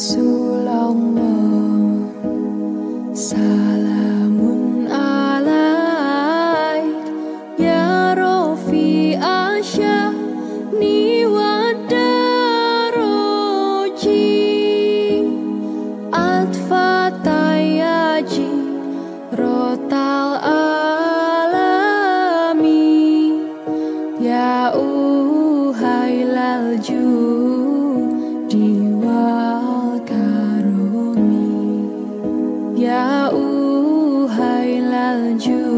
soon. you.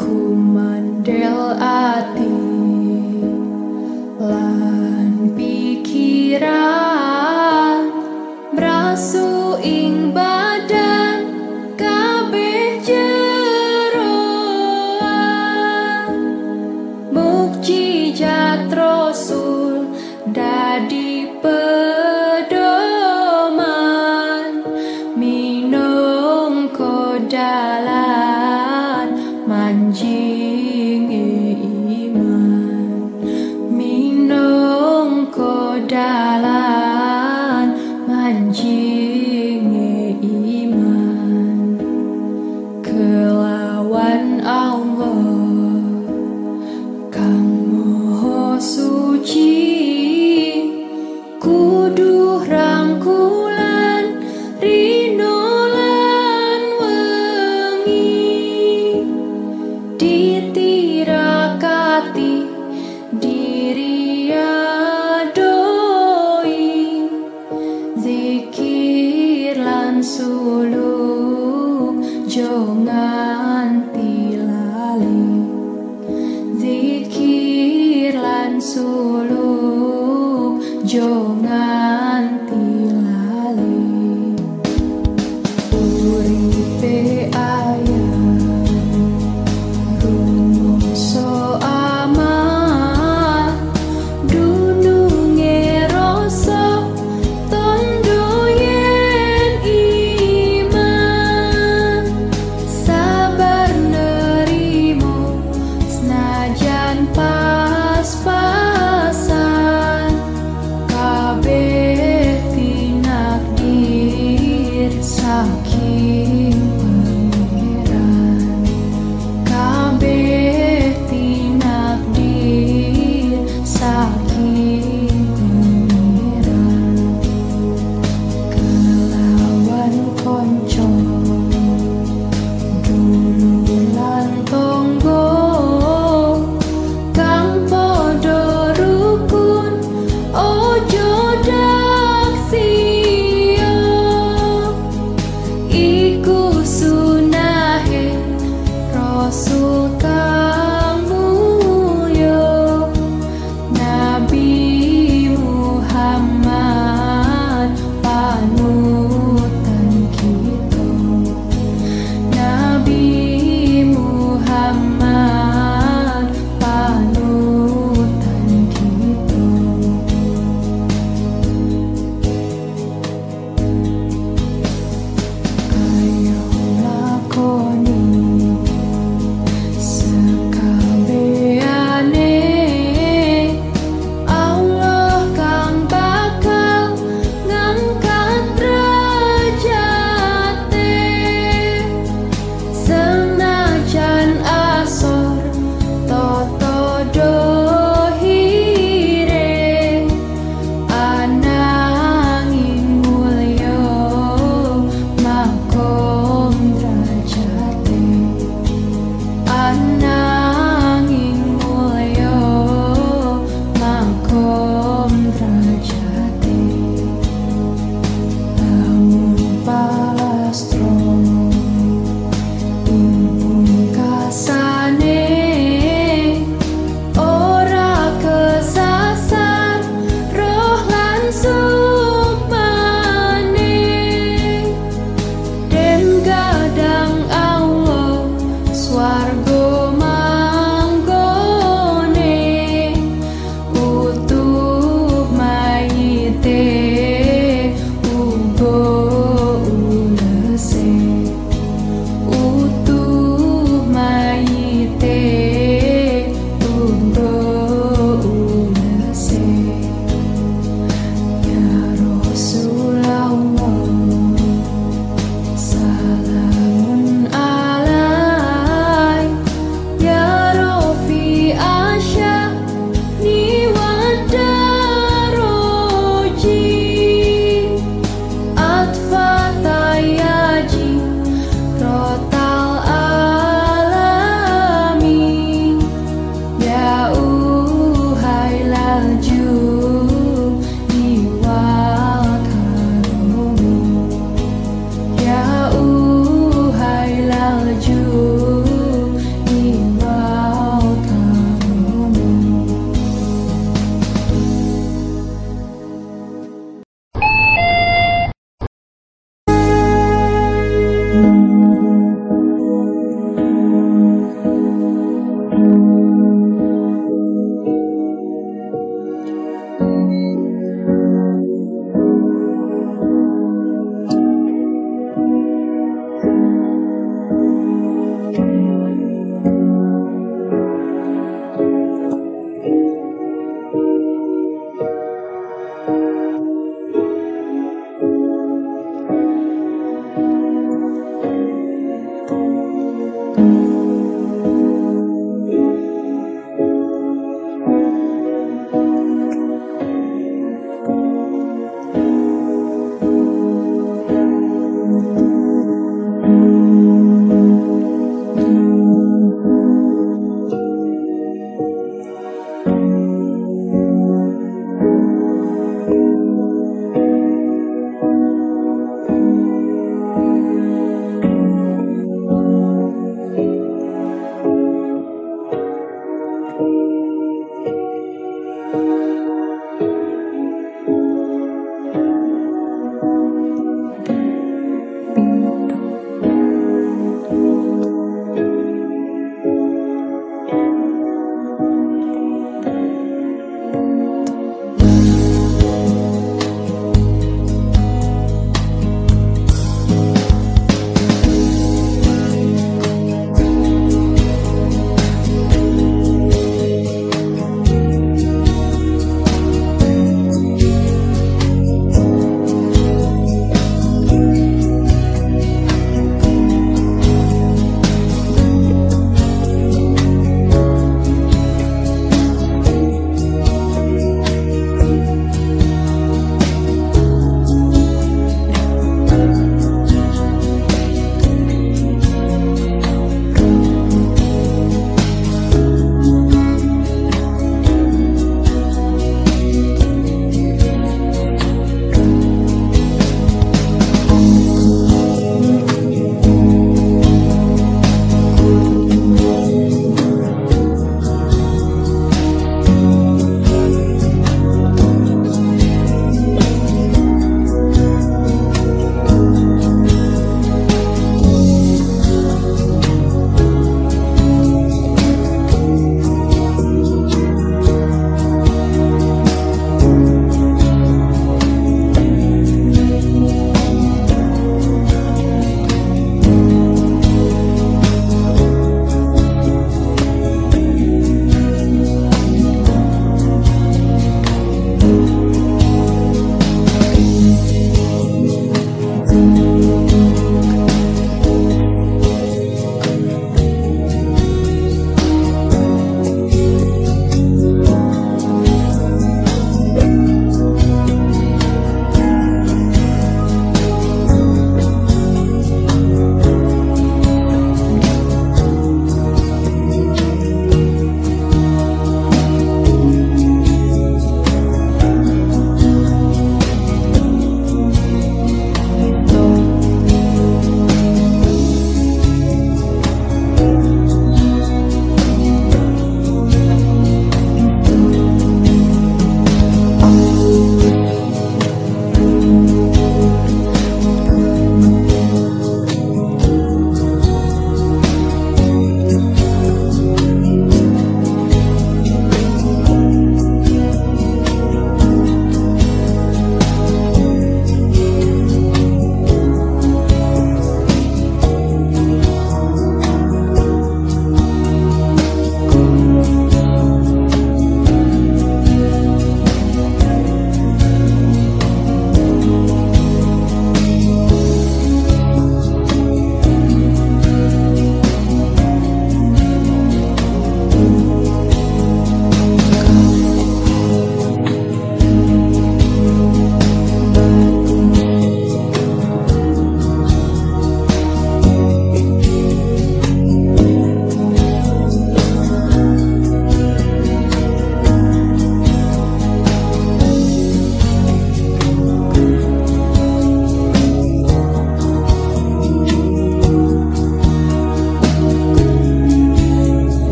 Ku mendel ati. Anh suluk. Nganti